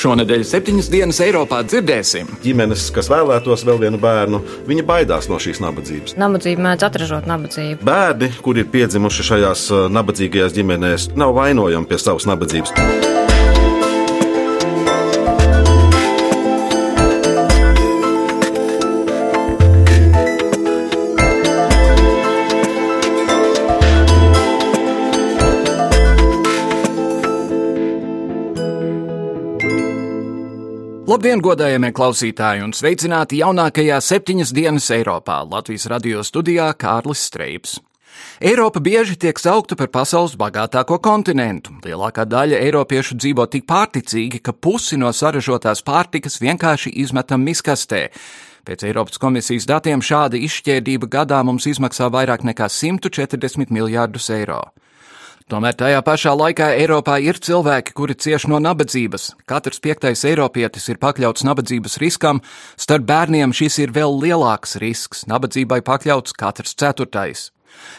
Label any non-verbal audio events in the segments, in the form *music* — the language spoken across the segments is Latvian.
Šonadēļ septiņas dienas Eiropā dzirdēsim. Ģimenes, kas vēlētos vēl vienu bērnu, viņi baidās no šīs nabadzības. Nabadzība mēdz atražot nabadzību. Bērni, kuri ir piedzimuši šajās uh, nabadzīgajās ģimenēs, nav vainojami pie savas nabadzības. Labdien, godājamie klausītāji, un sveicināti jaunākajā septiņas dienas Eiropā Latvijas radio studijā Kārlis Streips. Eiropa bieži tiek saukta par pasaules bagātāko kontinentu. Lielākā daļa eiropiešu dzīvo tik pārticīgi, ka pusi no saražotās pārtikas vienkārši izmetam miskastē. Pēc Eiropas komisijas datiem šāda izšķērdība gadā mums izmaksā vairāk nekā 140 miljārdus eiro. Tomēr tajā pašā laikā Eiropā ir cilvēki, kuri cieš no nabadzības. Katrs piektais eiropietis ir pakļauts nabadzības riskam, starp bērniem šis ir vēl lielāks risks - nabadzībai pakļauts katrs ceturtais.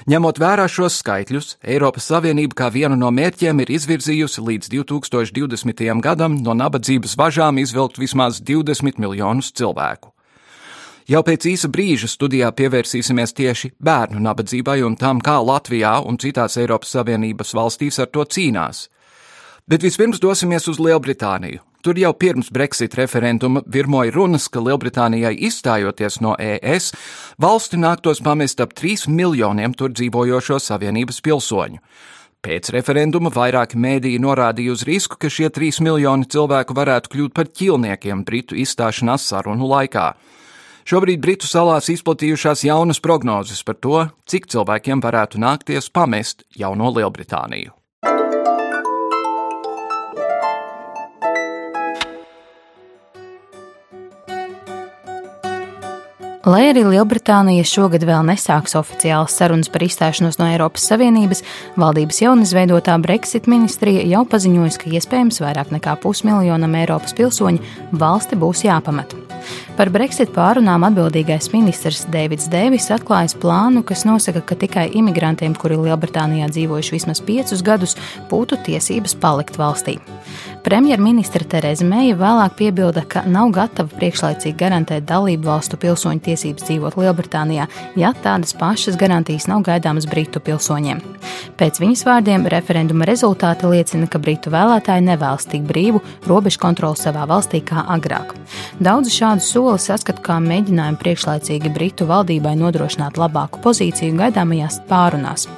Ņemot vērā šos skaitļus, Eiropas Savienība kā vienu no mērķiem ir izvirzījusi līdz 2020. gadam no nabadzības važām izvilkt vismaz 20 miljonus cilvēku. Jau pēc īsa brīža studijā pievērsīsimies tieši bērnu nabadzībai un tam, kā Latvijā un citās Eiropas Savienības valstīs ar to cīnās. Bet vispirms dosimies uz Lielbritāniju. Tur jau pirms Brexit referenduma virmoja runas, ka Lielbritānijai izstājoties no ES, valsti nāktos pamest ap 3 miljoniem tur dzīvojošo Savienības pilsoņu. Pēc referenduma vairāki mēdīji norādīja uz risku, ka šie 3 miljoni cilvēku varētu kļūt par ķilniekiem Britu izstāšanās sarunu laikā. Šobrīd Britu salās izplatījušās jaunas prognozes par to, cik cilvēkiem varētu nākties pamest jauno Lielbritāniju. Lai arī Lielbritānija šogad vēl nesāks oficiālas sarunas par izstāšanos no Eiropas Savienības, valdības jaunizveidotā Brexit ministrija jau paziņojusi, ka iespējams vairāk nekā pusmiljonam Eiropas pilsoņu valsti būs jāpamet. Par Brexit pārunām atbildīgais ministrs Deivids Deivis atklājas plānu, kas nosaka, ka tikai imigrantiem, kuri Lielbritānijā dzīvojuši vismaz piecus gadus, būtu tiesības palikt valstī. Premjerministra Tereza Meija vēlāk piebilda, ka nav gatava priekšlaicīgi garantēt dalību valstu pilsoņu tiesības dzīvot Lielbritānijā, ja tādas pašas garantijas nav gaidāmas Britu pilsoņiem. Pēc viņas vārdiem referenduma rezultāti liecina, ka Britu vēlētāji nevēlas tik brīvu robežu kontroli savā valstī kā agrāk. Daudzi šādu soli saskata kā mēģinājumu priekšlaicīgi Britu valdībai nodrošināt labāku pozīciju gaidāmajās pārunās.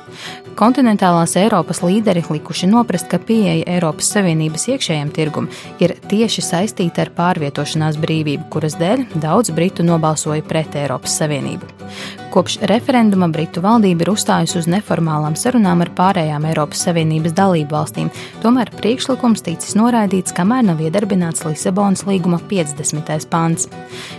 Kontinentālās Eiropas līderi likuši noprast, ka pieeja Eiropas Savienības iekšējiem tirgum ir tieši saistīta ar pārvietošanās brīvību, kuras dēļ daudz britu nobalsoja pret Eiropas Savienību. Kopš referenduma Britu valdība ir uzstājusi uz neformālām sarunām ar pārējām Eiropas Savienības dalību valstīm, tomēr priekšlikums ticis noraidīts, kamēr nav iedarbināts Lisabonas līguma 50. pāns.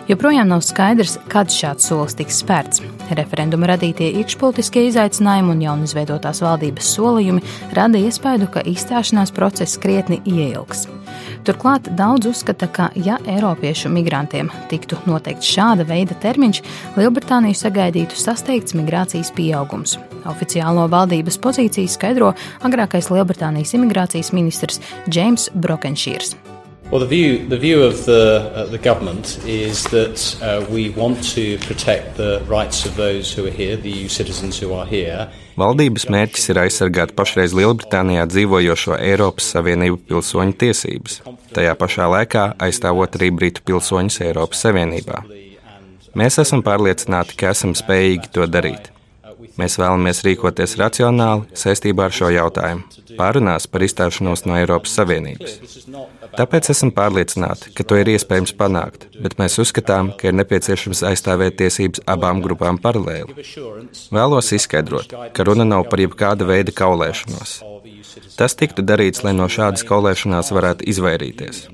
Joprojām nav skaidrs, kad šāds solis tiks spērts. Referenduma radītie iekšpolitiskie izaicinājumi un jaunizveidotās valdības solījumi rada iespēju, ka izstāšanās process krietni ieilgs. Turklāt daudz uzskata, ka, ja Eiropiešu migrantiem tiktu noteikts šāda veida termiņš, Lielbritāniju sagaidītu sasteigts migrācijas pieaugums. Oficiālo valdības pozīciju skaidro agrākais Lielbritānijas imigrācijas ministrs James Brokenšīrs. Well, the view, the view of the, uh, the government is that uh, we want to protect the rights of those who are here, the EU citizens who are here. Valdības mērķis ir aizsargāt pašreiz Lielbritānijā dzīvojošo Eiropas Savienību pilsoņu tiesības, tajā pašā laikā aizstāvot arī Britu pilsoņus Eiropas Savienībā. Mēs esam pārliecināti, ka esam spējīgi to darīt. Mēs vēlamies rīkoties racionāli saistībā ar šo jautājumu, pārunās par izstāšanos no Eiropas Savienības. Tāpēc esam pārliecināti, ka to ir iespējams panākt, bet mēs uzskatām, ka ir nepieciešams aizstāvēt tiesības abām grupām paralēli. Vēlos izskaidrot, ka runa nav par jebkāda veida kaulēšanos. Tas tiktu darīts, lai no šādas kaulēšanās varētu izvairīties.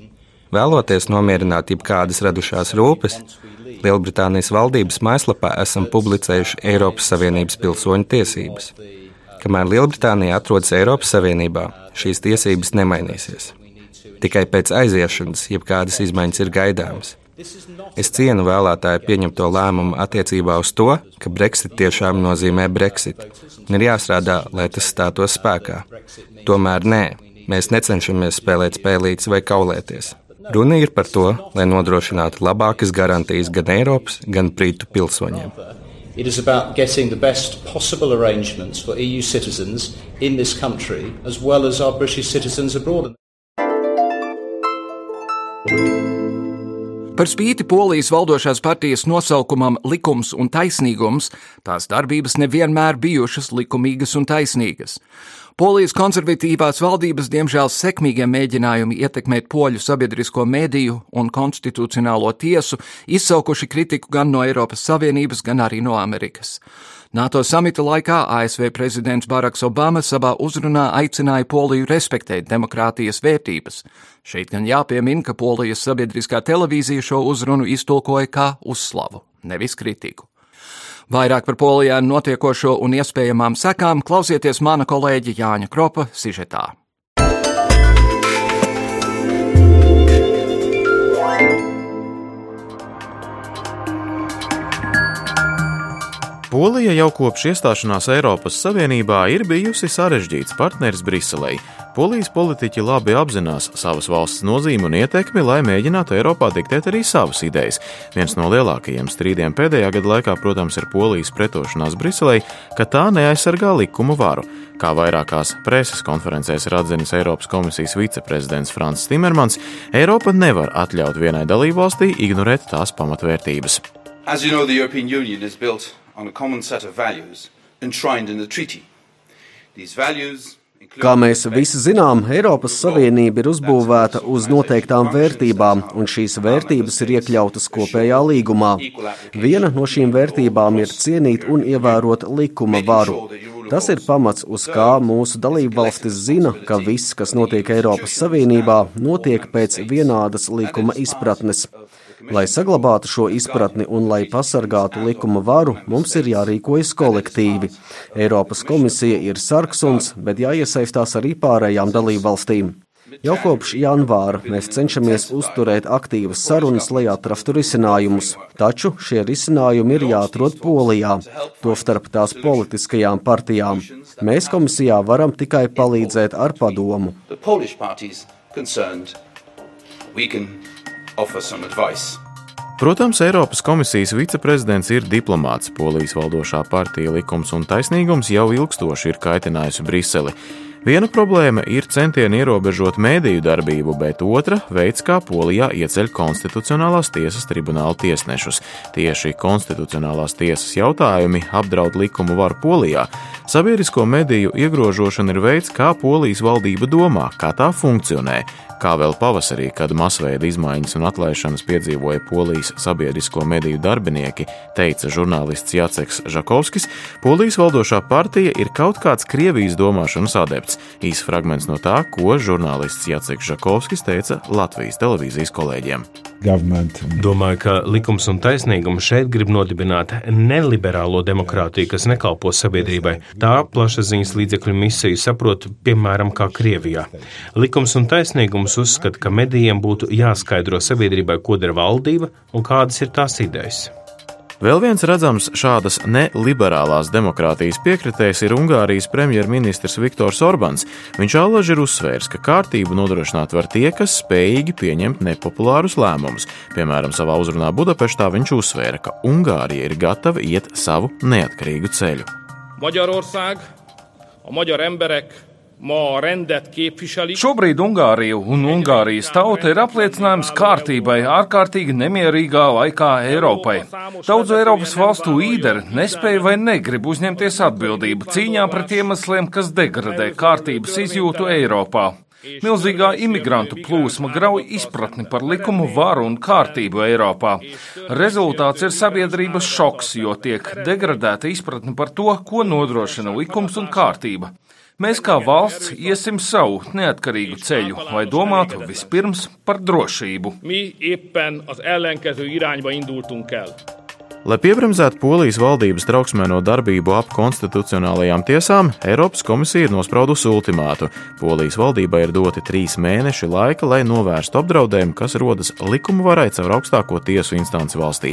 Vēloties nomierināt jebkādas radušās rūpes, Lielbritānijas valdības mājaslapā esam publicējuši Eiropas Savienības pilsoņu tiesības. Kamēr Lielbritānija atrodas Eiropas Savienībā, šīs tiesības nemainīsies. Tikai pēc aiziešanas jebkādas izmaiņas ir gaidāmas. Es cienu vēlētāju pieņemto lēmumu attiecībā uz to, ka Brexit tiešām nozīmē Brexit, un ir jāstrādā, lai tas stātos spēkā. Tomēr nē, mēs necenšamies spēlēt spēlītas vai kaulēties. Runa ir par to, lai nodrošinātu labākas garantijas gan Eiropas, gan Britu pilsoņiem. It is about getting the best possible arrangements for EU citizens in this country as well as our British citizens abroad. Par spīti polijas valdošās partijas nosaukumam likums un taisnīgums, tās darbības nevienmēr bijušas likumīgas un taisnīgas. Polijas konservatīvās valdības diemžēl sekmīgie mēģinājumi ietekmēt poļu sabiedrisko mediju un konstitucionālo tiesu izsaukuši kritiku gan no Eiropas Savienības, gan arī no Amerikas. NATO samita laikā ASV prezidents Baraks Obama savā uzrunā aicināja Poliju respektēt demokrātijas vērtības. Šeit gan jāpiemina, ka Polijas sabiedriskā televīzija šo uzrunu iztulkoja kā uzslavu, nevis kritiku. Vairāk par Polijā notiekošo un iespējamām sekām klausieties mana kolēģa Jāņa Kropa sižetā. Polija jau kopš iestāšanās Eiropas Savienībā ir bijusi sarežģīts partneris Briselei. Polijas politiķi labi apzinās savas valsts nozīmi un ietekmi, lai mēģinātu Eiropā diktēt arī savas idejas. Viens no lielākajiem strīdiem pēdējā gada laikā, protams, ir Polijas pretošanās Briselei, ka tā neaizsargā likumu varu. Kā vairākās preses konferencēs ir atzinis Eiropas komisijas viceprezidents Frans Timermans, Eiropa nevar atļaut vienai dalībvalstī ignorēt tās pamatvērtības. As you know, the European Union is built on a common set of values enshrined in the treaty. These values Kā mēs visi zinām, Eiropas Savienība ir uzbūvēta uz noteiktām vērtībām, un šīs vērtības ir iekļautas kopējā līgumā. Viena no šīm vērtībām ir cienīt un ievērot likuma varu. Tas ir pamats, uz kā mūsu dalību valstis zina, ka viss, kas notiek Eiropas Savienībā, notiek pēc vienādas likuma izpratnes. Lai saglabātu šo izpratni un lai pasargātu likuma varu, mums ir jārīkojas kolektīvi. Eiropas komisija ir sarksuns, bet jāiesaistās arī pārējām dalībvalstīm. Jau kopš janvāra mēs cenšamies uzturēt aktīvas sarunas, lai atrastu risinājumus, taču šie risinājumi ir jāatrod Polijā, tostarp tās politiskajām partijām. Mēs komisijā varam tikai palīdzēt ar padomu. Offer some advice. Protams, Eiropas komisijas viceprezidents ir diplomāts. Polijas valdošā partija Likums un taisnīgums jau ilgstoši ir kaitinājusi Briseli. Viena problēma ir centieni ierobežot mēdīju darbību, bet otra - veids, kā Polijā ieceļ konstitucionālās tiesas tribunāla tiesnešus. Tieši konstitucionālās tiesas jautājumi apdraud likumu varu Polijā. Sabiedrisko mediju iegrožošana ir veids, kā Polijas valdība domā, kā tā funkcionē. Kā vēl pavasarī, kad masveida izmaiņas un atlaišanas piedzīvoja polijas sabiedrisko mediju darbinieki, teica žurnālists Jaceks Žakovskis, polijas valdošā partija ir kaut kāds Krievijas domāšanas adepts. Īs fragments no tā, ko žurnālists Jaceks Žakovskis teica Latvijas televīzijas kolēģiem. Domāju, ka likums un taisnīgums šeit grib nodibināt neliberālo demokrātiju, kas nekalpo sabiedrībai. Tā plašsaziņas līdzekļu misiju saprot, piemēram, kā Krievijā. Likums un taisnīgums uzskata, ka medijiem būtu jāskaidro sabiedrībai, ko dara valdība un kādas ir tās idejas. Vēl viens redzams šādas neliberālās demokrātijas piekritējs ir Ungārijas premjerministrs Viktors Orbāns. Viņš allaži ir uzsvērs, ka kārtību nodrošināt var tie, kas spējīgi pieņemt nepopulārus lēmumus. Piemēram, savā uzrunā Budapeštā viņš uzsvēra, ka Ungārija ir gatava iet savu neatkarīgu ceļu. Magyarország, a magyar emberek Šobrīd Ungārija un Ungārijas tauta ir apliecinājums kārtībai ārkārtīgi nemierīgā laikā Eiropai. Daudzu Eiropas valstu līderi nespēja vai negrib uzņemties atbildību cīņā pret iemesliem, kas degradē kārtības izjūtu Eiropā. Milzīgā imigrantu plūsma grauj izpratni par likumu varu un kārtību Eiropā. Rezultāts ir sabiedrības šoks, jo tiek degradēta izpratne par to, ko nodrošina likums un kārtība. Mēs kā valsts iesim savu neatkarīgu ceļu, lai domātu vispirms par drošību. Mi éppen az ellenkező irányba indultunk el. Lai piebremzētu Polijas valdības trauksmēno darbību ap konstitucionālajām tiesām, Eiropas komisija ir nospraudusi ultimātu. Polijas valdībai ir doti trīs mēneši laika, lai novērstu apdraudējumu, kas rodas likuma varai caur augstāko tiesu instanci valstī.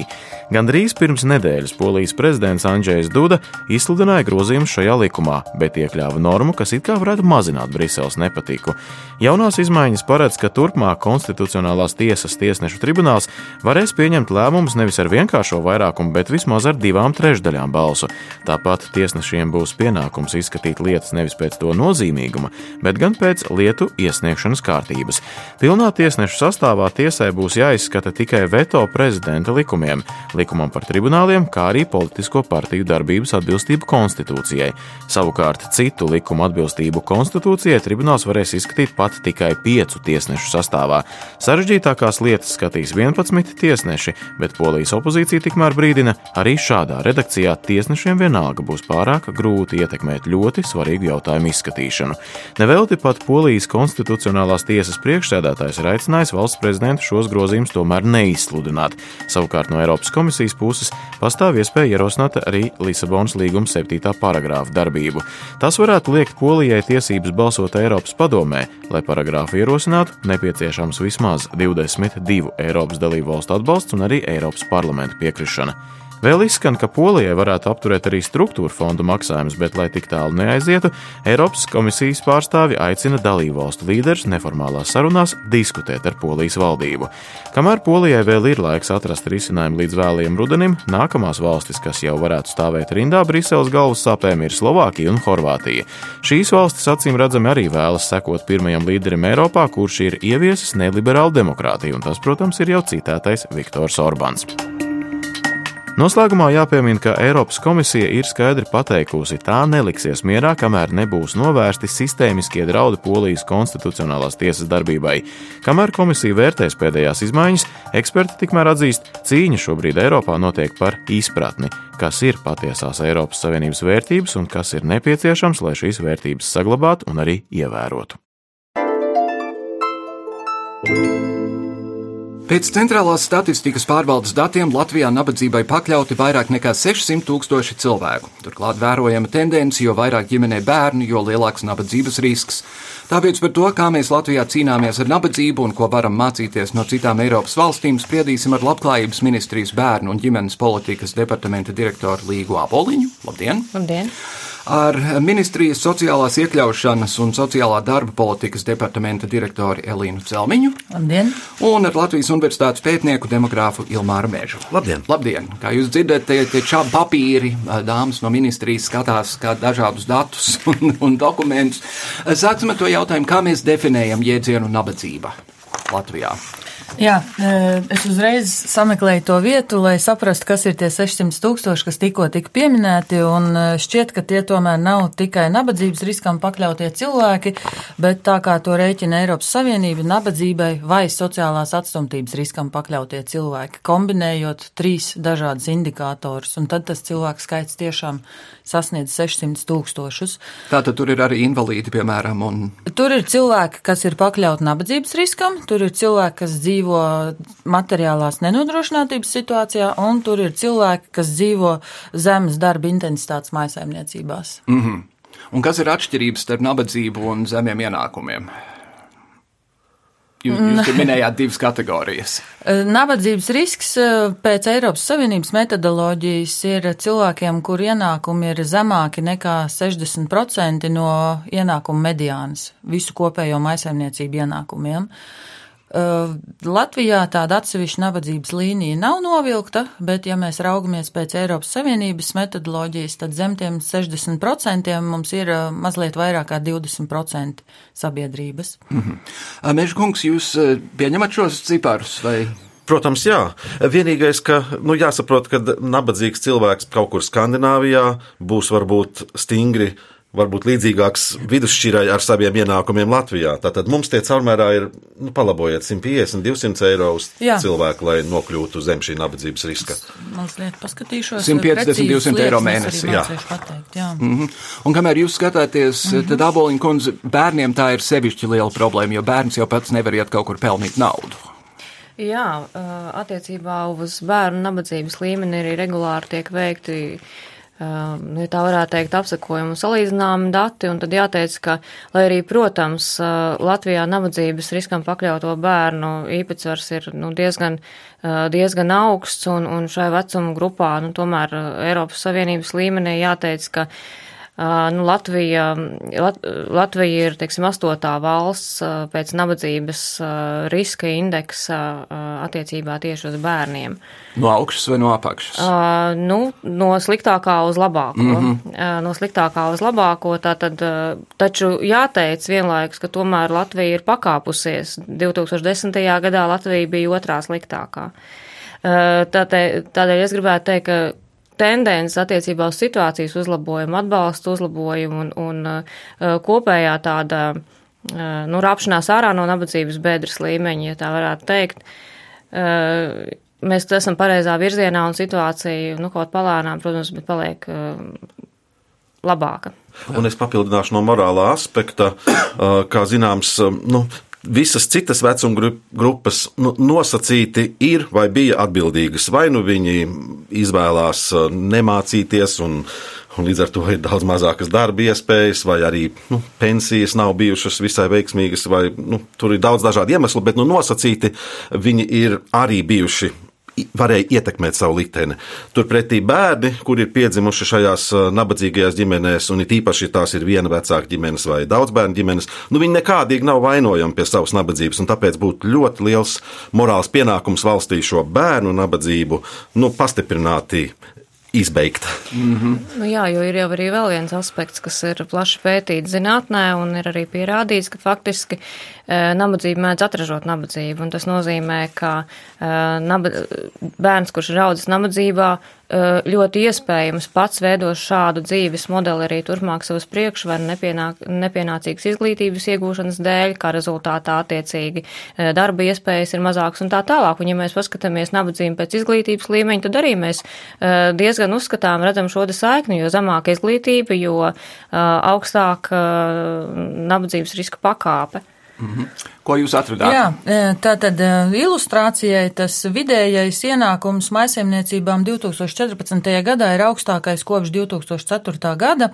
Gan drīz pirms nedēļas Polijas prezidents Andrzejs Duda izsludināja grozījumus šajā likumā, bet iekļāva normu, kas it kā varētu mazināt Briseles nepatiku. Jaunās izmaiņas paredz, ka turpmāk konstitucionālās tiesas tiesnešu tribunāls varēs pieņemt lēmumus nevis ar vienkāršo vairākumu, vairākumu, bet vismaz ar divām trešdaļām balsu. Tāpat tiesnešiem būs pienākums izskatīt lietas nevis pēc to nozīmīguma, bet gan pēc lietu iesniegšanas kārtības. Pilnā tiesnešu sastāvā tiesai būs jāizskata tikai veto prezidenta likumiem, likumam par tribunāliem, kā arī politisko partiju darbības atbilstību konstitūcijai. Savukārt citu likumu atbilstību konstitūcijai tribunāls varēs izskatīt pat tikai piecu tiesnešu sastāvā. Sarežģītākās lietas skatīs 11 tiesneši, bet polijas opozīcija tikmēr brīdī brīdina, arī šādā redakcijā tiesnešiem vienalga būs pārāk grūti ietekmēt ļoti svarīgu jautājumu izskatīšanu. Nevelti pat Polijas konstitucionālās tiesas priekšsēdētājs ir aicinājis valsts prezidentu šos grozījumus tomēr neizsludināt. Savukārt no Eiropas komisijas puses pastāv iespēja ierosināt arī Lisabonas līguma 7. paragrāfa darbību. Tas varētu liekt Polijai tiesības balsot Eiropas padomē, lai paragrāfu ierosinātu, nepieciešams vismaz 22 Eiropas dalību valstu atbalsts un arī Eiropas parlamenta piekrišana. Vēl izskan, ka Polijai varētu apturēt arī struktūra fondu maksājumus, bet, lai tik tālu neaizietu, Eiropas komisijas pārstāvi aicina dalību valstu līderus neformālās sarunās diskutēt ar Polijas valdību. Kamēr Polijai vēl ir laiks atrast risinājumu līdz vēlajam rudenim, nākamās valstis, kas jau varētu stāvēt rindā Briseles galvassāpēm, ir Slovākija un Horvātija. Šīs valstis acīm redzami arī vēlas sekot pirmajam līderim Eiropā, kurš ir ieviesis neliberālu demokrātiju, un tas, protams, ir jau citētais Viktors Orbāns. Noslēgumā jāpiemina, ka Eiropas komisija ir skaidri pateikusi, tā neliksies mierā, kamēr nebūs novērsti sistēmiskie draudi Polijas konstitucionālās tiesas darbībai. Kamēr komisija vērtēs pēdējās izmaiņas, eksperti tikmēr atzīst, cīņa šobrīd Eiropā notiek par izpratni, kas ir patiesās Eiropas Savienības vērtības un kas ir nepieciešams, lai šīs vērtības saglabātu un arī ievērotu. Pēc centrālās statistikas pārvaldes datiem Latvijā nabadzībai pakļauti vairāk nekā 600 tūkstoši cilvēku. Turklāt vērojama tendence, jo vairāk ģimenē bērnu, jo lielāks nabadzības risks. Tāpēc par to, kā mēs Latvijā cīnāmies ar nabadzību un ko varam mācīties no citām Eiropas valstīm, spriedīsim ar Labklājības ministrijas bērnu un ģimenes politikas departamenta direktoru Līgu Apoliņu. Labdien! Labdien ar ministrijas sociālās iekļaušanas un sociālā darba politikas departamenta direktoru Elīnu Celmiņu. Labdien! Un ar Latvijas Universitātes pētnieku demogrāfu Ilmāru Mēžu. Labdien! Labdien! Kā jūs dzirdat, tie, tie čābi papīri, dāmas no ministrijas skatās kā dažādus datus *laughs* un, un dokumentus. Sāksim ar to jautājumu, kā mēs definējam jēdzienu nabadzība Latvijā. Jā, e, es uzreiz sameklēju to vietu, lai saprastu, kas ir tie 600 tūkstoši, kas tikko tika pieminēti, un e, šķiet, ka tie tomēr nav tikai nabadzības riskam pakļautie cilvēki, bet tā kā to rēķina Eiropas Savienība, nabadzībai vai sociālās atstumtības riskam pakļautie cilvēki, kombinējot trīs dažādus indikātorus, un tad tas cilvēku skaits tiešām sasniedz 600 tūkstošus. Tātad tur ir arī invalīdi, piemēram, un. Tur ir cilvēki, kas ir pakļauti nabadzības riskam, tur ir cilvēki, kas dzīvo materiālās nenodrošinātības situācijā, un tur ir cilvēki, kas dzīvo zemes darba intensitātes maisaimniecībās. Mm -hmm. Un kas ir atšķirības starp nabadzību un zemiem ienākumiem? Jūs, jūs minējāt divas kategorijas. *laughs* Nabadzības risks pēc Eiropas Savienības metodoloģijas ir cilvēkiem, kur ienākumi ir zemāki nekā 60% no ienākuma mediānas, visu kopējo maisaimniecību ienākumiem. Latvijā tāda atsevišķa nabadzības līnija nav novilkta, bet, ja mēs raugamies pēc Eiropas Savienības metodoloģijas, tad zem tiem 60% mums ir mazliet vairāk kā 20% sabiedrības. Mm -hmm. Mežkungs, jūs pieņemat šos ciparus vai? Protams, jā. Vienīgais, ka nu, jāsaprot, ka nabadzīgs cilvēks kaut kur Skandināvijā būs varbūt stingri varbūt līdzīgāks vidusšķirai ar saviem ienākumiem Latvijā. Tātad mums tie caurmērā ir, nu, palabojiet, 150, 200 eiro uz Jā. cilvēku, lai nokļūtu zem šī nabadzības riska. Mazliet paskatīšos. 150, 200 eiro mēnesī. Jā. Pateikt, jā. Mm -hmm. Un kamēr jūs skatāties, mm -hmm. tad aboliņa kundze bērniem tā ir sevišķi liela problēma, jo bērns jau pats nevar iet kaut kur pelnīt naudu. Jā, attiecībā uz bērnu nabadzības līmeni arī regulāri tiek veikti nu, ja tā varētu teikt, apsakojumu salīdzinām dati, un tad jāteic, ka, lai arī, protams, Latvijā nabadzības riskam pakļauto bērnu īpatsvars ir nu, diezgan, diezgan augsts, un, un šai vecuma grupā, nu, tomēr Eiropas Savienības līmenī jāteic, ka Nu, Latvija, Lat, Latvija ir, teiksim, astotā valsts pēc nabadzības riska indeksa attiecībā tieši uz bērniem. No augšas vai no apakšas? Uh, nu, no sliktākā uz labāko. Mm -hmm. uh, no sliktākā uz labāko, tātad, uh, taču jāteic vienlaikus, ka tomēr Latvija ir pakāpusies. 2010. gadā Latvija bija otrā sliktākā. Uh, tādēļ, tādēļ es gribētu teikt, ka tendences attiecībā uz situācijas uzlabojumu, atbalstu uzlabojumu un, un uh, kopējā tāda, uh, nu, rapšanās ārā no nabadzības bedres līmeņa, ja tā varētu teikt. Uh, mēs esam pareizā virzienā un situācija, nu, kaut palēnām, protams, bet paliek labāka. Un es papildināšu no morālā aspekta, kā zināms, nu, visas citas vecuma grupas nu, nosacīti ir vai bija atbildīgas. Vai nu viņi izvēlās uh, nemācīties, un, un līdz ar to ir daudz mazākas darba iespējas, vai arī nu, pensijas nav bijušas visai veiksmīgas, vai nu, tur ir daudz dažādu iemeslu, bet nu, nosacīti viņi ir arī bijuši varēja ietekmēt savu likteni. Turpretī bērni, kuri ir piedzimuši šajās uh, nabadzīgajās ģimenēs, un it īpaši tās ir viena vecāka ģimenes vai daudz bērnu ģimenes, nu viņi nekādīgi nav vainojami pie savas nabadzības, un tāpēc būtu ļoti liels morāls pienākums valstī šo bērnu nabadzību nu, pastiprināti izbeigt. Mm -hmm. nu, jā, jo ir jau arī vēl viens aspekts, kas ir plaši pētīts zinātnē, un ir arī pierādīts, ka faktiski nabadzība mēdz atražot nabadzību. Tas nozīmē, ka e, naba, bērns, kurš ir audzis nabadzībā, e, ļoti iespējams pats veidos šādu dzīves modeli arī turpmāk savas priekšvaru nepienāk, nepienācīgas izglītības iegūšanas dēļ, kā rezultātā attiecīgi darba iespējas ir mazākas un tā tālāk. Un ja mēs paskatāmies nabadzību pēc izglītības līmeņa, tad arī mēs diezgan uzskatām, redzam šo saikni, jo zemāka izglītība, jo augstāka uh, nabadzības riska pakāpe. -hmm. Ko jūs atradāt? Jā, tā tad ilustrācijai tas vidējais ienākums maisaimniecībām 2014. gadā ir augstākais kopš 2004. gada,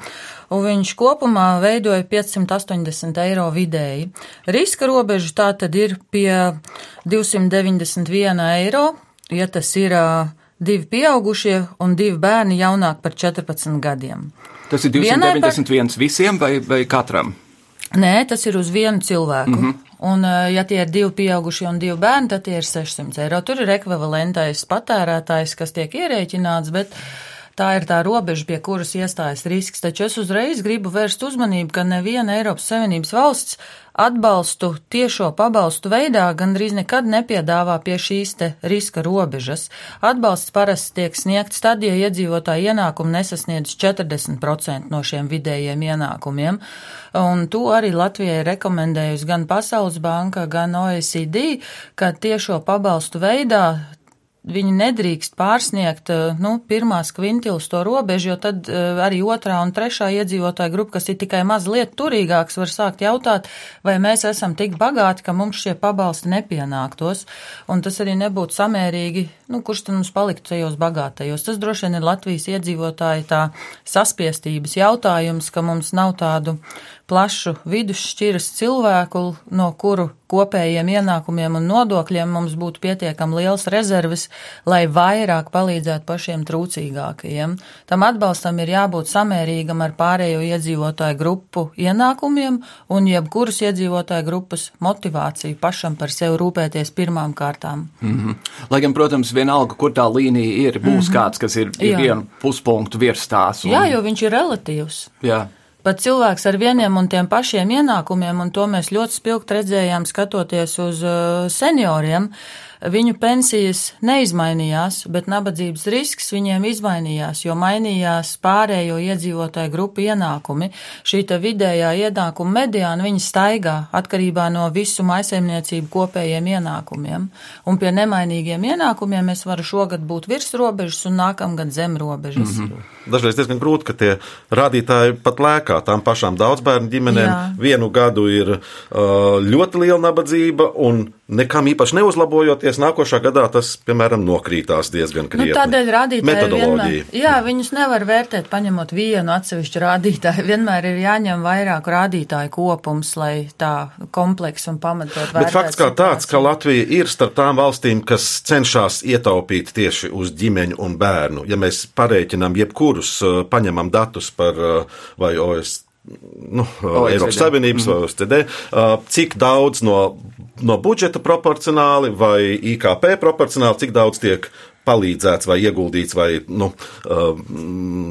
un viņš kopumā veidoja 580 eiro vidēji. Riska robeža tā tad ir pie 291 eiro, ja tas ir uh, divi pieaugušie un divi bērni jaunāki par 14 gadiem. Tas ir 291 par... visiem vai, vai katram? Nē, tas ir uz vienu cilvēku. Mm -hmm. Un, eh, ja tie ir divi pieaugušie un divi bērni, tad tie ir 600 eiro. Tur ir ekvivalentais patērētājs, kas tiek ierēķināts, bet tā ir tā robeža, pie kuras iestājas risks. Taču es uzreiz gribu vērst uzmanību, ka neviena Eiropas Savienības valsts atbalstu tiešo pabalstu veidā gandrīz nekad nepiedāvā pie šīs te riska robežas. Atbalsts parasti tiek sniegts tad, ja iedzīvotāji ienākumi nesasniedz 40% no šiem vidējiem ienākumiem. Un to arī Latvijai rekomendējusi gan Pasaules banka, gan OECD, ka tiešo pabalstu veidā viņi nedrīkst pārsniegt eh, nu, pirmās kvintilas to robežu, jo tad eh, arī otrā un trešā iedzīvotāja grupa, kas ir tikai mazliet turīgāks, var sākt jautāt, vai mēs esam tik bagāti, ka mums šie pabalsti nepienāktos, un tas arī nebūtu samērīgi, nu, kurš tad mums paliktu tajos bagātajos. Tas droši vien ir Latvijas iedzīvotāji tā saspiestības jautājums, ka mums nav tādu plašu vidusšķiras cilvēku, no kuru kopējiem ienākumiem un nodokļiem mums būtu pietiekami liels rezerves, lai vairāk palīdzētu pašiem trūcīgākajiem. Tam atbalstam ir jābūt samērīgam ar pārējo iedzīvotāju grupu ienākumiem un jebkuras iedzīvotāju grupas motivāciju pašam par sevi rūpēties pirmām kārtām. Mm -hmm. Lai gan, protams, vienalga, kur tā līnija ir, būs mm -hmm. kāds, kas ir, ir vienu puspunktu virs tās. Un... Jā, jo viņš ir relatīvs. Jā. Pat cilvēks ar vieniem un tiem pašiem ienākumiem, un to mēs ļoti spilgti redzējām skatoties uz uh, senioriem, uh, Viņu pensijas neizmainījās, bet nabadzības risks viņiem izmainījās, jo mainījās pārējo iedzīvotāju grupu ienākumi. Šī vidējā ienākuma mediāna viņa staigā atkarībā no visu maisaimniecību kopējiem ienākumiem. Un pie nemainīgiem ienākumiem es varu šogad būt virs robežas un nākamgad zem robežas. Mm -hmm. Dažreiz diezgan grūti, ka tie rādītāji pat lēkā tām pašām daudzbērnu ģimenēm. Jā. Vienu gadu ir uh, ļoti liela nabadzība un nekam īpaši neuzlabojoties, nākošā gadā tas, piemēram, nokrītās diezgan krietni. Nu, tādēļ rādītāji vienmēr, jā, viņus nevar vērtēt paņemot vienu atsevišķu rādītāju. *laughs* Vienmēr ir jāņem vairāk rādītāju kopums, lai tā kompleks un pamatot vērtētu. Bet fakts kā tāds, ka Latvija ir starp tām valstīm, kas cenšas ietaupīt tieši uz ģimeņu un bērnu. Ja mēs parēķinām jebkurus, paņemam datus par vai OS nu, OECD. Eiropas Savienības vai OSCD, cik daudz no, no budžeta proporcionāli vai IKP proporcionāli, cik daudz tiek palīdzēts vai ieguldīts vai nu,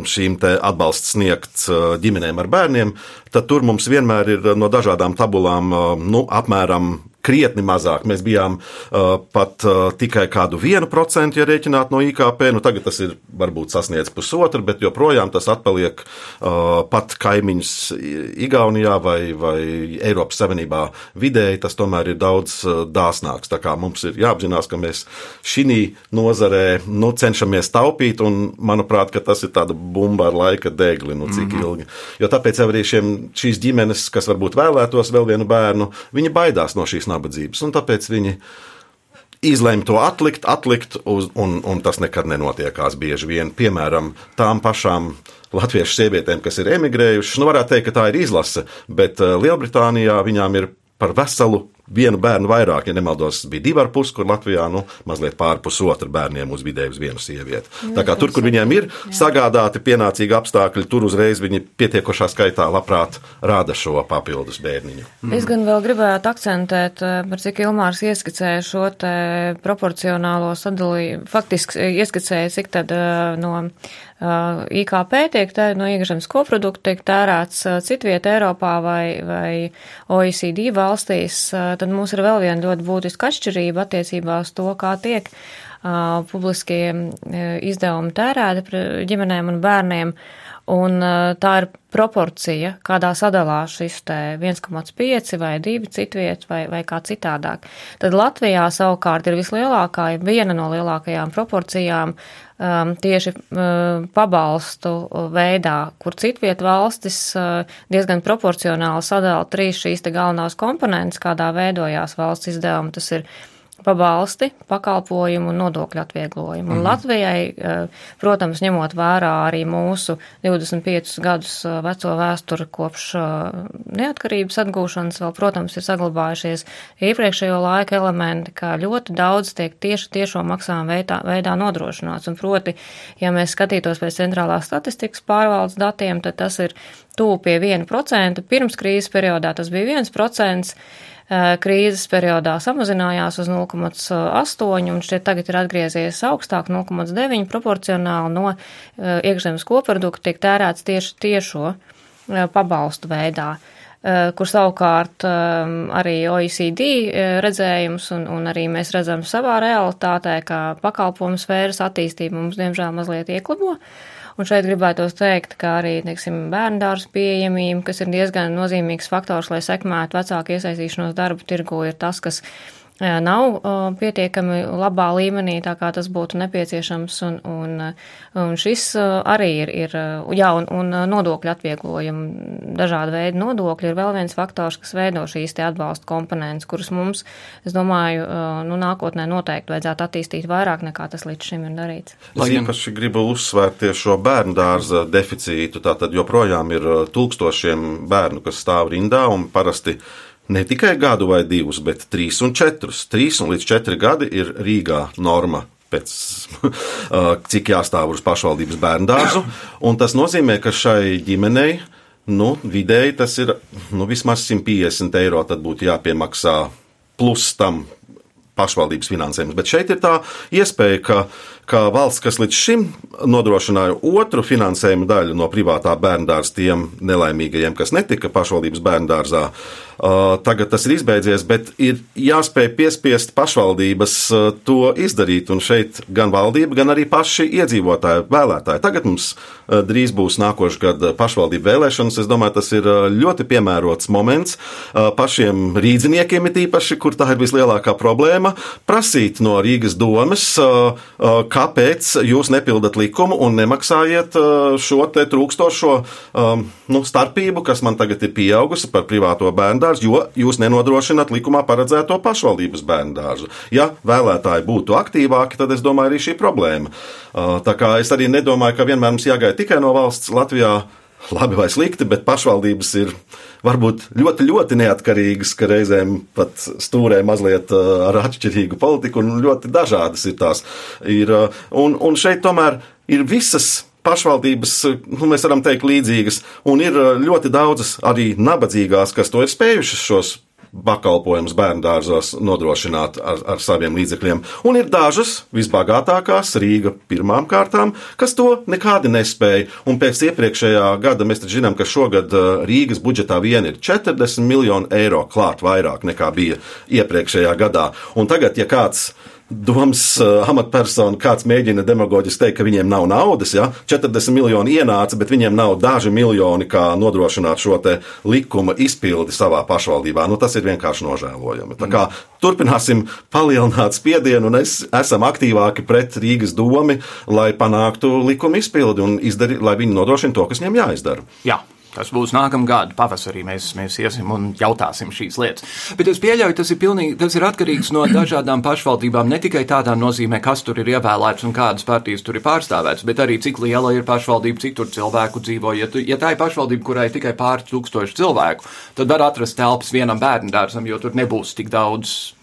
šīm atbalsts sniegts ģimenēm ar bērniem, tad tur mums vienmēr ir no dažādām tabulām nu, apmēram krietni mazāk. Mēs bijām uh, pat uh, tikai kādu vienu procentu, ja rēķināt no IKP. Nu, tagad tas ir varbūt sasniedz pusotru, bet joprojām tas atpaliek uh, pat kaimiņus Igaunijā vai, vai Eiropas Savienībā vidēji. Tas tomēr ir daudz uh, dāsnāks. Tā kā mums ir jāapzinās, ka mēs šī nozarē nu, cenšamies taupīt, un manuprāt, tas ir tāda bumba ar laika degli, nu cik mm -hmm. ilgi. Jo tāpēc arī šiem, šīs ģimenes, kas varbūt vēlētos vēl vienu bērnu, viņi baidās no šīs nabadzības. Un tāpēc viņi izlēma to atlikt, atlikt, uz, un, un tas nekad nenotiekās bieži vien. Piemēram, tām pašām latviešu sievietēm, kas ir emigrējušas, nu varētu teikt, ka tā ir izlase, bet uh, Lielbritānijā viņām ir par veselu vienu bērnu vairāk, ja nemaldos, bija divi ar pusi, kur Latvijā nu, mazliet pār pusotru bērniem uz vidēji uz vienu sievieti. Tā kā tur, kur viņiem ir jā. sagādāti pienācīgi apstākļi, tur uzreiz viņi pietiekošā skaitā labprāt rāda šo papildus bērniņu. Mm. Es gan vēl gribētu akcentēt, eh, par cik Ilmārs ieskicēja šo te proporcionālo sadalījumu, faktiski ieskicēja, cik tad eh, no IKP tiek tērēts, no iekšzemes koprodukta tiek tērēts uh, citvieta Eiropā vai, vai OECD valstīs, uh, tad mums ir vēl viena ļoti būtiska atšķirība attiecībā uz to, kā tiek uh, publiskie uh, izdevumi tērēti ģimenēm un bērniem. Un uh, tā ir proporcija, kādā sadalās šis 1,5 vai 2 citviet vai, vai kā citādāk. Tad Latvijā savukārt ir vislielākā, viena no lielākajām proporcijām um, tieši um, pabalstu veidā, kur citviet valstis uh, diezgan proporcionāli sadala trīs šīs te galvenās komponentes, kādā veidojās valsts izdevumi. Tas ir pabalsti, pakalpojumu un nodokļu atvieglojumu. Un mm. Latvijai, eh, protams, ņemot vērā arī mūsu 25 gadus eh, veco vēsturi kopš eh, neatkarības atgūšanas, vēl, protams, ir saglabājušies iepriekšējo laika elementi, kā ļoti daudz tiek tieši tiešo maksājumu veidā, veidā nodrošināts. Un proti, ja mēs skatītos pēc centrālās statistikas pārvaldes datiem, tad tas ir tūp pie 1%. Pirms krīzes periodā tas bija 1% krīzes periodā samazinājās uz 0,8 un šķiet tagad ir atgriezies augstāk 0,9 proporcionāli no iekšzemes koprodukta tiek tērēts tieši tiešo pabalstu veidā kur savukārt arī OECD redzējums un, un arī mēs redzam savā realitātē, ka pakalpojumu sfēras attīstība mums diemžēl mazliet ieklabo. Uh, Un šeit gribētos teikt, ka arī, teiksim, bērndārs pieejamība, kas ir diezgan nozīmīgs faktors, lai sekmētu vecāku iesaistīšanos darba tirgu, ir tas, kas nav pietiekami labā līmenī, tā kā tas būtu nepieciešams, un, un, un šis arī ir, ir jā, un, un nodokļu atvieglojumi, dažādi veidi nodokļi ir vēl viens faktors, kas veido šīs te atbalsta komponentes, kuras mums, es domāju, nu, nākotnē noteikti vajadzētu attīstīt vairāk nekā tas līdz šim ir darīts. Es īpaši gribu uzsvērt tieši šo bērnu dārza deficītu, tātad joprojām ir tūkstošiem bērnu, kas stāv rindā un parasti ne tikai gadu vai divus, bet trīs un četrus. Trīs un līdz četri gadi ir Rīgā norma pēc *laughs* cik jāstāv uz pašvaldības bērnu dārzu. *coughs* Tas nozīmē, ka šai ģimenei nu, vidēji tas ir nu, vismaz 150 eiro. Tad būtu jāpiemaksā plus tam pašvaldības finansējums. Bet šeit ir tā iespēja, ka, ka valsts, kas līdz šim nodrošināja otru finansējuma daļu no privātā bērndārza tiem nelaimīgajiem, kas netika pašvaldības bērndārzā, tagad tas ir izbeidzies, bet ir jāspēj piespiest pašvaldības to izdarīt. Un šeit gan valdība, gan arī paši iedzīvotāji, vēlētāji. Tagad mums drīz būs nākošais gada pašvaldību vēlēšanas. Es domāju, tas ir ļoti piemērots moments pašiem rīdziniekiem, it īpaši, kur tā ir vislielākā problēma, prasīt no Rīgas domas, kāpēc jūs nepildat likumu un nemaksājiet šo te trūkstošo um, nu, starpību, kas man tagad ir pieaugusi par privāto bērndārzu, jo jūs nenodrošināt likumā paredzēto pašvaldības bērndārzu. Ja vēlētāji būtu aktīvāki, tad es domāju, arī šī problēma. Uh, tā kā es arī nedomāju, ka vienmēr mums jāgaida tikai no valsts Latvijā. Labi vai slikti, bet pašvaldības ir varbūt ļoti, ļoti neatkarīgas, ka reizēm pat stūrē mazliet uh, ar atšķirīgu politiku, un ļoti dažādas ir tās. Ir, uh, un, un šeit tomēr ir visas pašvaldības, nu, mēs varam teikt, līdzīgas, un ir ļoti daudzas arī nabadzīgās, kas to ir spējušas šos pakalpojumus bērnu dārzos nodrošināt ar, ar saviem līdzekļiem. Un ir dažas visbagātākās, Rīga pirmām kārtām, kas to nekādi nespēja. Un pēc iepriekšējā gada mēs zinām, ka šogad uh, Rīgas budžetā vien ir 40 miljoni eiro klāt vairāk nekā bija iepriekšējā gadā. Un tagad, ja kāds domas uh, amatpersona, kāds mēģina demagoģiski teikt, ka viņiem nav naudas, ja 40 miljoni ienāca, bet viņiem nav daži miljoni, kā nodrošināt šo likuma izpildi savā pašvaldībā. Nu, tas ir vienkārši nožēlojami. Tā kā turpināsim palielināt spiedienu un es, esam aktīvāki pret Rīgas domu, lai panāktu likuma izpildi un izdarīt, lai viņi nodrošina to, kas viņiem jāizdara. Jā. Tas būs nākamā gada pavasarī. Mēs, mēs iesim un jautāsim šīs lietas. Bet es pieļauju, tas ir, pilnīgi, tas ir atkarīgs no dažādām pašvaldībām. Ne tikai tādā nozīmē, kas tur ir ievēlēts un kādas partijas tur ir pārstāvētas, bet arī cik liela ir pašvaldība, cik tur cilvēku dzīvo. Ja, tu, ja tā ir pašvaldība, kurai ir tikai pāris tūkstoši cilvēku, tad var atrast telpas vienam bērnu dārzam, jo tur nebūs tik daudz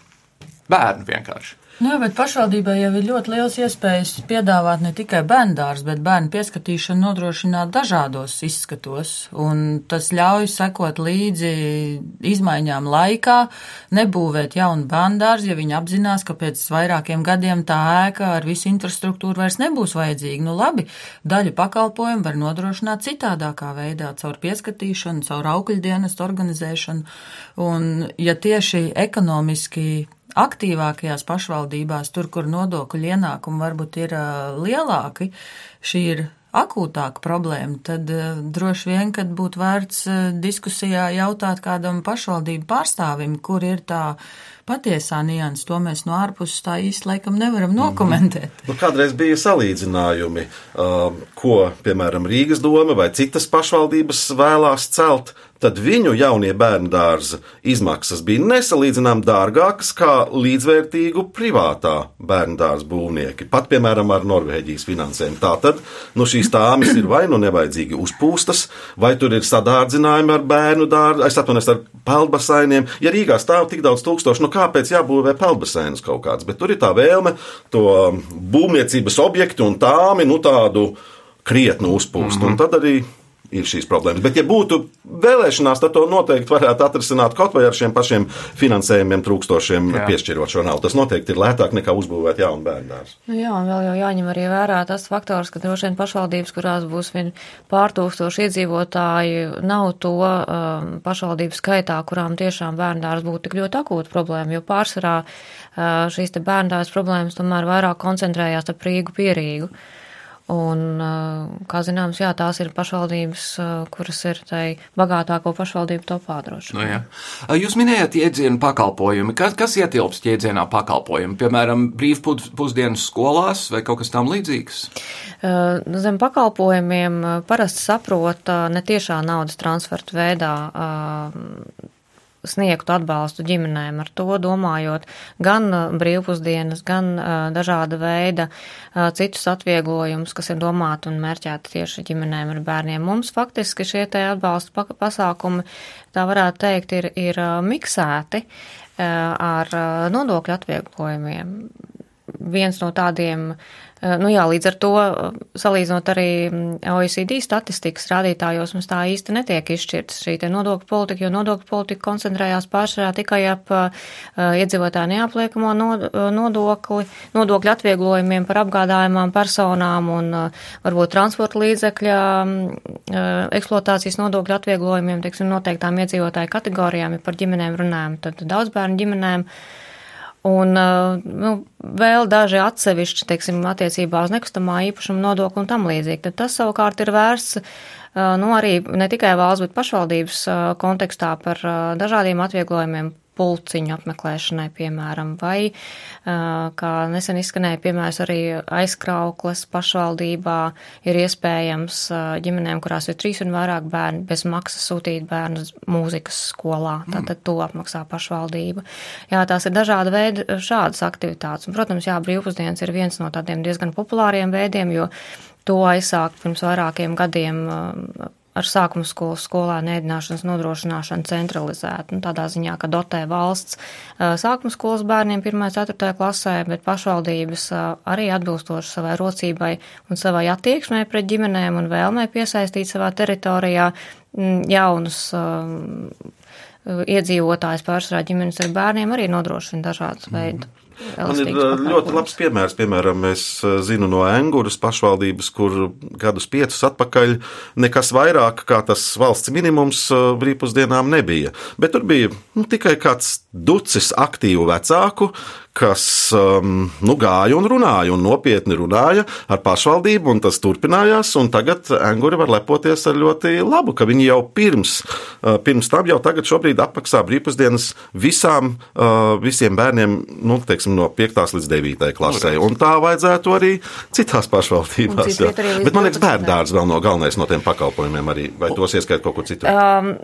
bērnu vienkārši. Jā, bet pašvaldībai jau ir ļoti liels iespējas piedāvāt ne tikai bērndārs, bet bērnu pieskatīšanu nodrošināt dažādos izskatos, un tas ļauj sekot līdzi izmaiņām laikā, nebūvēt jaunu bērndārs, ja viņi apzinās, ka pēc vairākiem gadiem tā ēka ar visu infrastruktūru vairs nebūs vajadzīga. Nu labi, daļu pakalpojumu var nodrošināt citādākā veidā, caur pieskatīšanu, caur augļdienestu organizēšanu, un ja tieši ekonomiski aktīvākajās pašvaldībās, tur, kur nodokļu ienākumi varbūt ir lielāki, šī ir akūtāka problēma, tad droši vien, kad būtu vērts diskusijā jautāt kādam pašvaldību pārstāvim, kur ir tā patiesā nianses, to mēs no ārpuses tā īsti laikam nevaram nokomentēt. Mm -hmm. Nu, kādreiz bija salīdzinājumi, ko, piemēram, Rīgas doma vai citas pašvaldības vēlās celt tad viņu jaunie bērnu dārza izmaksas bija nesalīdzinām dārgākas kā līdzvērtīgu privātā bērnu dārza būvnieki, pat piemēram ar Norvēģijas finansējumu. Tātad nu, šīs tāmas ir vai nu nevajadzīgi uzpūstas, vai tur ir sadārdzinājumi ar bērnu dārzu, es atvainojos ar peldbasainiem. Ja Rīgā stāv tik daudz tūkstošu, nu kāpēc jābūvē peldbasainus kaut kāds, bet tur ir tā vēlme to būvniecības objektu un tāmi, nu tādu krietnu uzpūst. Mm -hmm. Un tad arī ir šīs problēmas. Bet, ja būtu vēlēšanās, tad to noteikti varētu atrisināt kaut vai ar šiem pašiem finansējumiem trūkstošiem, Jā. piešķirot šo naudu. Tas noteikti ir lētāk nekā uzbūvēt jaunu bērnu. Nu jā, un vēl jau jāņem arī vērā tas faktors, ka droši vien pašvaldības, kurās būs vien pārtūkstoši iedzīvotāji, nav to um, pašvaldību skaitā, kurām tiešām bērndārs būtu tik ļoti akūta problēma, jo pārsvarā uh, šīs te bērndārs problēmas tomēr vairāk koncentrējās ap Rīgu pierīgu. Un, kā zināms, jā, tās ir pašvaldības, kuras ir tai bagātāko pašvaldību topā droši. Nu, jā. Jūs minējat jēdzienu pakalpojumi. Kas, kas ietilpst jēdzienā pakalpojumi? Piemēram, brīvpusdienas skolās vai kaut kas tam līdzīgs? Zem pakalpojumiem parasti saprot ne tiešā naudas transferta veidā sniegtu atbalstu ģimenēm ar to, domājot gan brīvpusdienas, gan dažāda veida citus atvieglojumus, kas ir domāti un mērķēti tieši ģimenēm ar bērniem. Mums faktiski šie te atbalsta pasākumi, tā varētu teikt, ir, ir miksēti ar nodokļu atvieglojumiem. Viens no tādiem Eh, nu jā, līdz ar to, eh, salīdzinot arī mm, OECD statistikas rādītājos, mums tā īsti netiek izšķirts šī te nodokļu politika, jo nodokļu politika koncentrējās pārsvarā tikai ap uh, iedzīvotāju neapliekamo nodokli, nodokļu atvieglojumiem par apgādājumām personām un varbūt transporta līdzekļa uh, eksploatācijas nodokļu atvieglojumiem, teiksim, noteiktām iedzīvotāju kategorijām, ja par ģimenēm runājam, tad daudz bērnu ģimenēm. Uh, Un nu, vēl daži atsevišķi, teiksim, attiecībā uz nekustamā īpašuma nodokli un tam līdzīgi. Tad tas savukārt ir vērsts nu, arī ne tikai valsts, bet pašvaldības kontekstā par dažādiem atvieglojumiem pulciņu apmeklēšanai, piemēram, vai, kā nesen izskanēja, piemērs arī aizkrauklas pašvaldībā ir iespējams ģimenēm, kurās ir trīs un vairāk bērni, bez maksas sūtīt bērnus mūzikas skolā, tātad mm. to apmaksā pašvaldība. Jā, tās ir dažāda veida šādas aktivitātes. Un, protams, jā, brīvpusdienas ir viens no tādiem diezgan populāriem veidiem, jo to aizsākt pirms vairākiem gadiem ar sākuma skolas skolēnu ēdināšanas nodrošināšanu centralizēt. Nu, tādā ziņā, ka dotē valsts sākuma skolas bērniem 1.4. klasē, bet pašvaldības arī atbilstoši savai rocībai un savai attieksmē pret ģimenēm un vēlmē piesaistīt savā teritorijā jaunus iedzīvotājus pārsvarā ģimenes ar bērniem arī nodrošina dažādas mm. veidu. Man ir *laughs* ļoti labs piemērs. Piemēram, es zinu no Enguras pašvaldības, kur gadus piecus atpakaļ nekas vairāk kā tas valsts minimums brīvpusdienām nebija. Bet tur bija nu, tikai kāds ducis aktīvu vecāku, kas um, nu, gāja un runāja, un nopietni runāja ar pašvaldību, un tas turpinājās. Tagad Anguri var lepoties ar ļoti labu, ka viņi jau pirms, uh, pirms tam, jau tagad apmaksā brīvpusdienas visām, uh, visiem bērniem nu, teiksim, no 5. līdz 9. klasē. Un tā vajadzētu arī citās pašvaldībās. Bet man liekas, bērndārs vēl no galvenais no tiem pakalpojumiem arī, vai tos ieskait kaut ko citu. Um,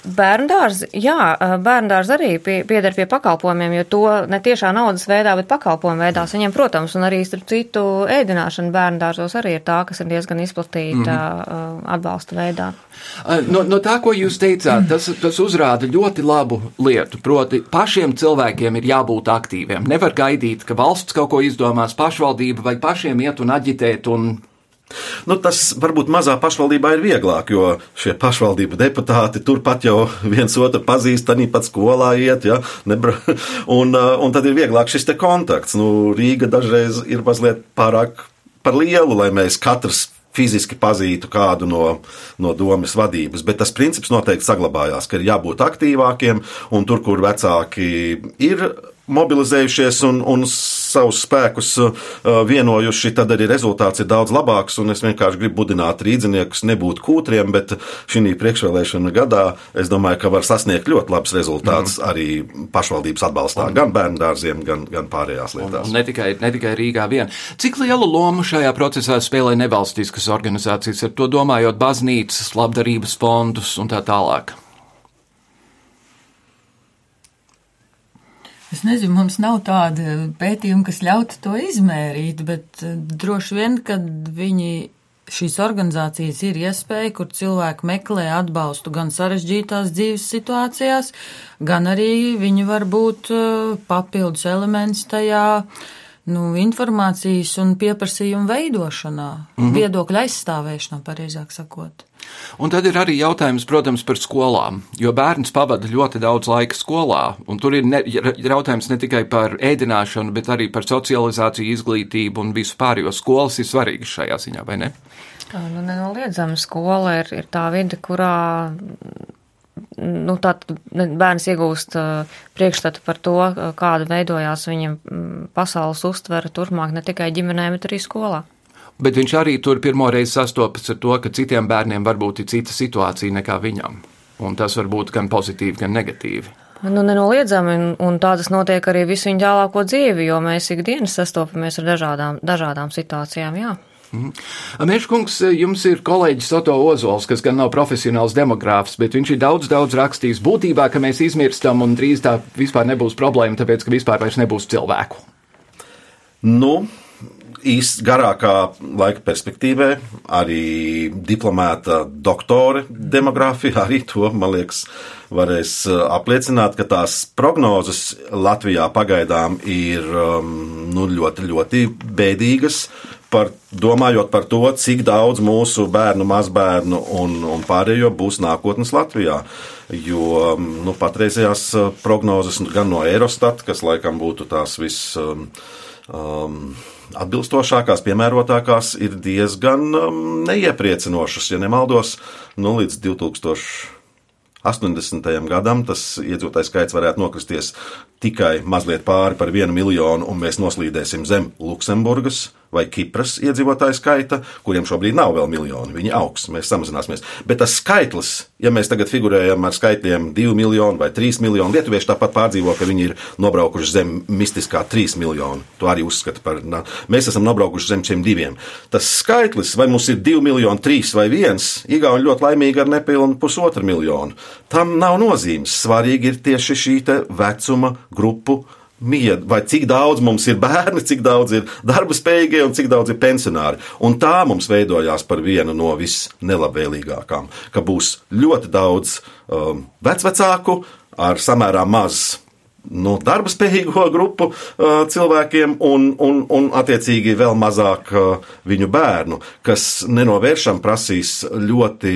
Bērndārs, jā, bērndārs arī pie, pieder pie pakalpojumiem, jo to ne tiešā naudas veidā, bet pakalpojumu veidā saņem, protams, un arī starp citu ēdināšana bērndārzos arī ir tā, kas ir diezgan izplatīta mm -hmm. atbalsta veidā. No, no tā, ko jūs teicāt, tas, tas uzrāda ļoti labu lietu. Proti, pašiem cilvēkiem ir jābūt aktīviem. Nevar gaidīt, ka valsts kaut ko izdomās, pašvaldība vai pašiem iet un aģitēt un Nu, tas varbūt mazā pašvaldībā ir vieglāk, jo šie pašvaldību deputāti turpat jau viens otru pazīst, arī pat skolā iet, ja, nebra, *laughs* un, uh, un tad ir vieglāk šis kontakts. Nu, Rīga dažreiz ir mazliet pārāk par lielu, lai mēs katrs fiziski pazītu kādu no, no domas vadības, bet tas princips noteikti saglabājās, ka ir jābūt aktīvākiem, un tur, kur vecāki ir mobilizējušies un, un savus spēkus uh, vienojuši, tad arī rezultāts ir daudz labāks. Es vienkārši gribu budināt rīdziniekus, nebūt kūtriem, bet šī priekšvēlēšana gadā es domāju, ka var sasniegt ļoti labs rezultāts mm. arī pašvaldības atbalstā, un, gan bērnu dārziem, gan, gan pārējās lietās. Un, un ne, tikai, ne tikai Rīgā vien. Cik lielu lomu šajā procesā spēlē nevalstiskas organizācijas, ar to domājot baznīcas, labdarības fondus un tā tālāk? Es nezinu, mums nav tāda pētījuma, kas ļautu to izmērīt, bet eh, droši vien, kad viņi šīs organizācijas ir iespēja, kur cilvēki meklē atbalstu gan sarežģītās dzīves situācijās, gan arī viņi var būt eh, papildus elements tajā nu, informācijas un pieprasījuma veidošanā, mm -hmm. viedokļa aizstāvēšanā, pareizāk sakot. Un tad ir arī jautājums, protams, par skolām, jo bērns pavada ļoti daudz laika skolā, un tur ir ne, jautājums ne tikai par ēdināšanu, bet arī par socializāciju, izglītību un visu pārējo. Skolas ir svarīgas šajā ziņā, vai ne? Nu, nenoliedzami skola ir, ir tā vide, kurā nu, bērns iegūst uh, priekšstatu par to, kāda veidojās viņa pasaules uztvere turpmāk ne tikai ģimenē, bet arī skolā bet viņš arī tur pirmoreiz sastopas ar to, ka citiem bērniem varbūt ir cita situācija nekā viņam. Un tas var būt gan pozitīvi, gan negatīvi. Nu, nenoliedzami, un, un tā tas notiek arī visu viņu tālāko dzīvi, jo mēs ikdienas sastopamies ar dažādām, dažādām situācijām, jā. Mhm. Mērškungs, jums ir kolēģis Soto Ozols, kas gan nav profesionāls demogrāfs, bet viņš ir daudz, daudz rakstījis būtībā, ka mēs izmirstam un drīz tā vispār nebūs problēma, tāpēc, ka vispār vairs nebūs cilvēku. Nu, īsti garākā laika perspektīvē arī diplomēta doktore demogrāfija arī to, man liekas, varēs uh, apliecināt, ka tās prognozes Latvijā pagaidām ir um, nu, ļoti, ļoti bēdīgas. Par, domājot par to, cik daudz mūsu bērnu, mazbērnu un, un pārējo būs nākotnes Latvijā. Jo um, nu, patreizējās uh, prognozes gan no Eurostat, kas laikam būtu tās viss. Um, um, atbilstošākās, piemērotākās ir diezgan um, neiepriecinošas. Ja nemaldos, nu, līdz 2000. 80. gadam tas iedzīvotājs skaits varētu nokristies tikai mazliet pāri par vienu miljonu, un mēs noslīdēsim zem Luksemburgas vai Kipras iedzīvotāju skaita, kuriem šobrīd nav vēl miljoni. Viņi augs, mēs samazināsimies. Bet tas skaitlis, ja mēs tagad figurējam ar skaitļiem 2 miljoni vai 3 miljoni, lietuvieši tāpat pārdzīvo, ka viņi ir nobraukuši zem mistiskā 3 miljonu. To arī uzskata par. Mēs esam nobraukuši zem šiem diviem. Tas skaitlis, vai mums ir 2 miljoni, 3 vai 1, Igauni ļoti laimīgi ar nepilnu pusotru miljonu. Tam nav nozīmes. Svarīgi ir tieši šī vecuma grupu mied, vai cik daudz mums ir bērni, cik daudz ir darba spējīgie un cik daudz ir pensionāri. Un tā mums veidojās par vienu no visnelabvēlīgākām, ka būs ļoti daudz um, vecvecāku ar samērā maz nu, darba spējīgo grupu uh, cilvēkiem un, un, un, attiecīgi, vēl mazāk uh, viņu bērnu, kas nenovēršam prasīs ļoti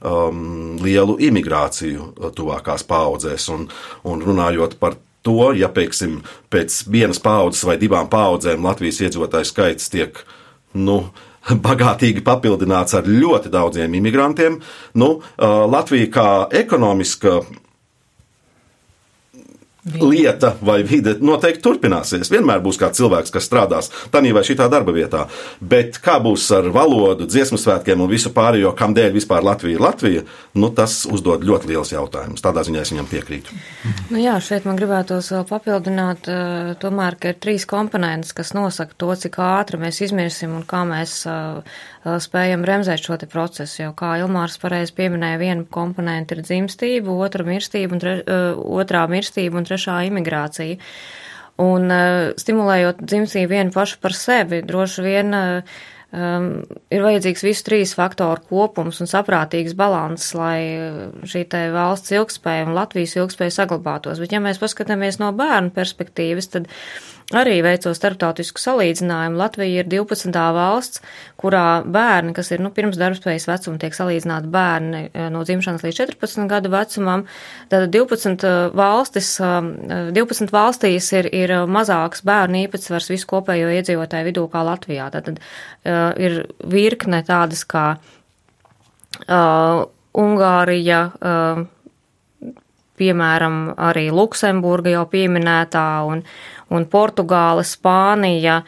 um, lielu imigrāciju tuvākās paudzēs. Un, un runājot par to, ja pieksim, pēc vienas paudzes vai divām paudzēm Latvijas iedzīvotāju skaits tiek nu, *laughs* bagātīgi papildināts ar ļoti daudziem imigrantiem. Nu, Latvija kā ekonomiska lieta vai vide noteikti turpināsies. Vienmēr būs kāds cilvēks, kas strādās tādā vai šitā darba vietā. Bet kā būs ar valodu, dziesmu svētkiem un visu pārējo, kam dēļ vispār Latvija ir Latvija, nu, tas uzdod ļoti liels jautājums. Tādā ziņā es viņam piekrītu. Nu jā, šeit man gribētos vēl papildināt, tomēr, ka ir trīs komponentes, kas nosaka to, cik ātri mēs izmirsim un kā mēs spējam bremzēt šo procesu. Jo, kā Ilmārs pareizi pieminēja, viena komponente ir dzimstība, otra mirstība un tre, otrā mirstība un trešā imigrācija. Un stimulējot dzimstību vienu pašu par sevi, droši vien um, ir vajadzīgs visu trīs faktoru kopums un saprātīgs balans, lai šī te valsts ilgspēja un Latvijas ilgspēja saglabātos. Bet ja mēs paskatāmies no bērnu perspektīvas, tad Arī veicot starptautisku salīdzinājumu, Latvija ir 12. valsts, kurā bērni, kas ir nu, pirms darbspējas vecuma, tiek salīdzināti bērni eh, no dzimšanas līdz 14 gadu vecumam. Tad 12 eh, valstis, 12 eh, valstīs ir, ir mazāks bērnu īpatsvars visu kopējo iedzīvotāju vidū kā Latvijā. Tad ir virkne tādas kā uh, Ungārija, uh, piemēram, arī Luksemburga jau pieminētā un, un Portugāla, Spānija,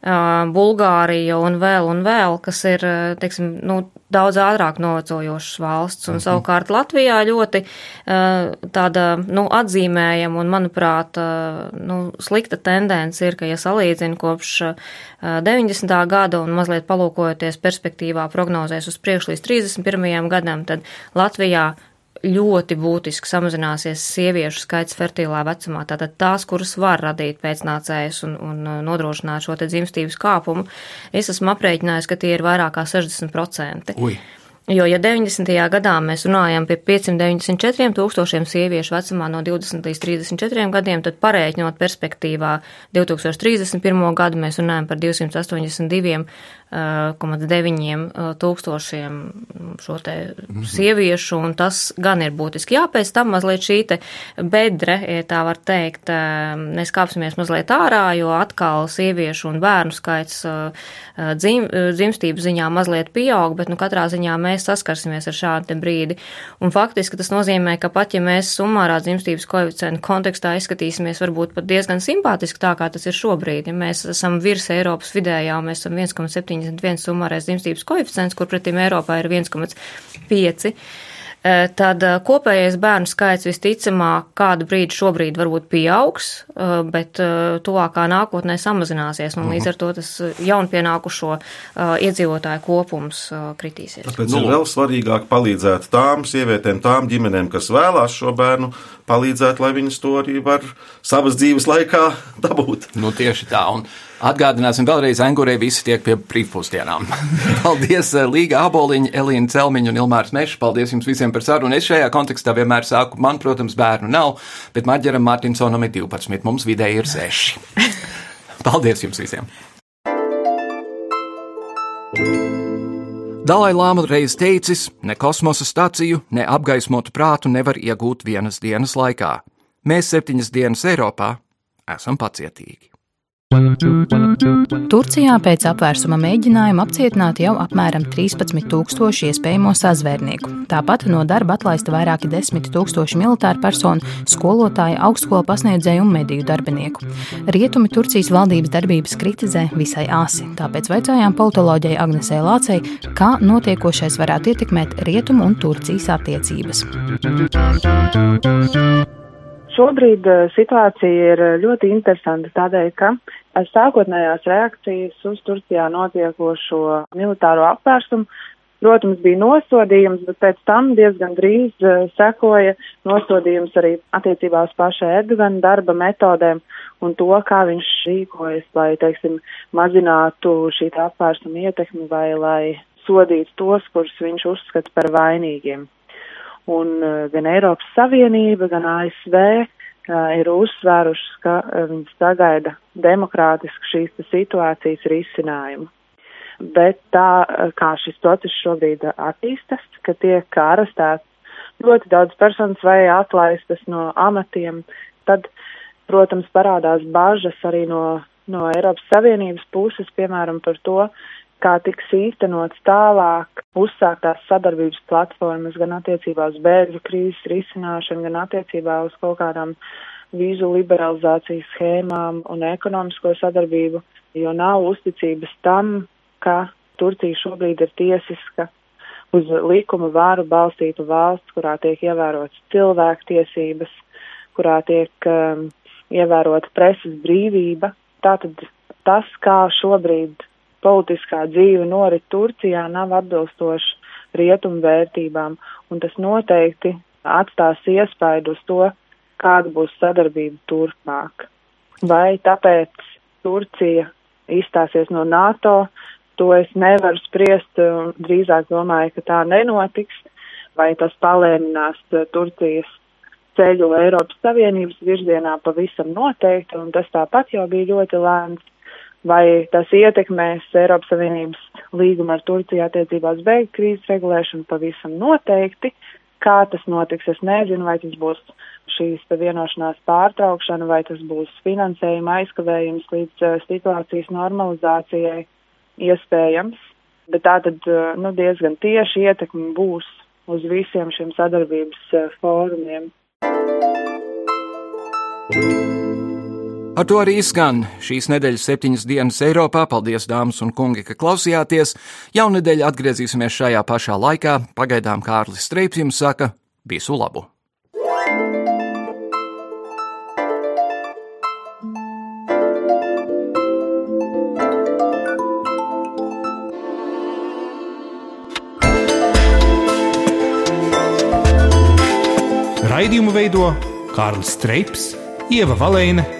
Bulgārija un vēl un vēl, kas ir, teiksim, nu, daudz ātrāk novecojošas valsts. Un mhm. savukārt Latvijā ļoti tāda, nu, atzīmējama un, manuprāt, nu, slikta tendence ir, ka, ja salīdzina kopš 90. gada un mazliet palūkojoties perspektīvā prognozēs uz priekšu līdz 31. gadam, tad Latvijā ļoti būtiski samazināsies sieviešu skaits fertīlā vecumā. Tātad tās, kuras var radīt pēcnācējus un, un uh, nodrošināt šo te dzimstības kāpumu, es esmu aprēķinājis, ka tie ir vairāk kā 60%. Ui. Jo, ja 90. gadā mēs runājam par 594 tūkstošiem sieviešu vecumā no 20 līdz 34 gadiem, tad parēķinot perspektīvā 2031. gadu mēs runājam par 282 1,9 tūkstošiem šo te sieviešu, un tas gan ir būtiski. Jā, pēc tam mazliet šī te bedre, ja tā var teikt, mēs kāpsimies mazliet ārā, jo atkal sieviešu un bērnu skaits dzim, dzimstību ziņā mazliet pieaug, bet nu katrā ziņā mēs saskarsimies ar šādu te brīdi. Un faktiski tas nozīmē, ka pat ja mēs summārā dzimstības koeficientu kontekstā izskatīsimies varbūt pat diezgan simpātiski tā, kā tas ir šobrīd, ja mēs esam virs Eiropas vidējā, mēs esam 1,7 71 summārais dzimstības koeficients, kur pretim Eiropā ir 1,5. tad kopējais bērnu skaits visticamāk kādu brīdi šobrīd varbūt pieaugs, bet tuvākā nākotnē samazināsies, un līdz ar to tas jaunpienākušo iedzīvotāju kopums kritīsies. Tāpēc nu, ir vēl svarīgāk palīdzēt tām sievietēm, tām ģimenēm, kas vēlās šo bērnu, palīdzēt, lai viņas to arī var savas dzīves laikā *laughs* dabūt. Nu, tieši tā. Un Atgādināsim vēlreiz, Angurē visi tiek pie brīvpusdienām. *laughs* Paldies, eh, Līga Aboliņa, Elīna Celmiņa un Ilmārs Meša. Paldies jums visiem par sarunu. Es šajā kontekstā vienmēr saku, man, protams, bērnu nav, bet Marģeram Martinsonam ir 12, mums vidēji ir 6. *laughs* Paldies jums visiem! Dalai Lama reiz teicis, ne kosmosa staciju, ne apgaismotu prātu nevar iegūt vienas dienas laikā. Mēs septiņas dienas Eiropā esam pacietīgi. Turcijā pēc apvērsuma mēģinājuma apcietināti jau apmēram 13,000 iespējamo sazvērnieku. Tāpat no darba atlaista vairāki desmit tūkstoši militāru personu, skolotāju, augstskolu pasniedzēju un mediju darbinieku. Rietumi Turcijas valdības darbības kritizē visai asi, tāpēc vaicājām politoloģijai Agnesē Lācei, kā notiekošais varētu ietekmēt Rietumu un Turcijas attiecības. Šobrīd eh, situācija ir eh, ļoti interesanta tādēļ, ka sākotnējās reakcijas uz Turcijā notiekošo militāro apvērsumu, protams, bija nosodījums, bet pēc tam diezgan drīz uh, sekoja nosodījums arī attiecībā uz paša Erdogana darba metodēm un to, kā viņš rīkojas, lai, teiksim, mazinātu šī apvērsuma ietekmi vai lai sodītu tos, kurus viņš uzskata par vainīgiem un uh, gan Eiropas Savienība, gan ASV uh, ir uzsvērušas, ka uh, viņas sagaida demokrātisku šīs situācijas risinājumu. Bet tā kā šis process šobrīd attīstas, ka tiek arestēts ļoti daudz personas vai atlaistas no amatiem, tad, protams, parādās bažas arī no, no Eiropas Savienības puses, piemēram, par to, kā tiks īstenots tālāk uzsāktās sadarbības platformas gan attiecībā uz bēgļu krīzes risināšanu, gan attiecībā uz kaut kādām vīzu liberalizācijas schēmām un ekonomisko sadarbību, jo nav uzticības tam, ka Turcija šobrīd ir tiesiska uz likuma vāru balstīta valsts, kurā tiek ievērotas cilvēktiesības, kurā tiek um, ievērota preses brīvība. Tātad tas, kā šobrīd politiskā dzīve norit Turcijā nav atbilstoši rietumu vērtībām, un tas noteikti atstās iespaidu uz to, kāda būs sadarbība turpmāk. Vai tāpēc Turcija izstāsies no NATO, to es nevaru spriest, drīzāk domāju, ka tā nenotiks, vai tas palēninās Turcijas ceļu Eiropas Savienības virzienā pavisam noteikti, un tas tāpat jau bija ļoti lēns. Vai tas ietekmēs Eiropas Savienības līgumu ar Turciju attiecībā uz bēgļu krīzes regulēšanu pavisam noteikti. Kā tas notiks, es nezinu, vai tas būs šīs vienošanās pārtraukšana, vai tas būs finansējuma aizkavējums līdz uh, situācijas normalizācijai iespējams. Bet tā tad uh, nu, diezgan tieši ietekme būs uz visiem šiem sadarbības uh, fórumiem. Ar to arī skan šīs nedēļas septiņas dienas Eiropā. Paldies, dāmas un kungi, ka klausījāties. Jaunedēļ atgriezīsimies šajā pašā laikā. Pagaidām Kārlis Streips jums saka visu labu! Raidījumu veido Kārlis Streips, Ieva Valēna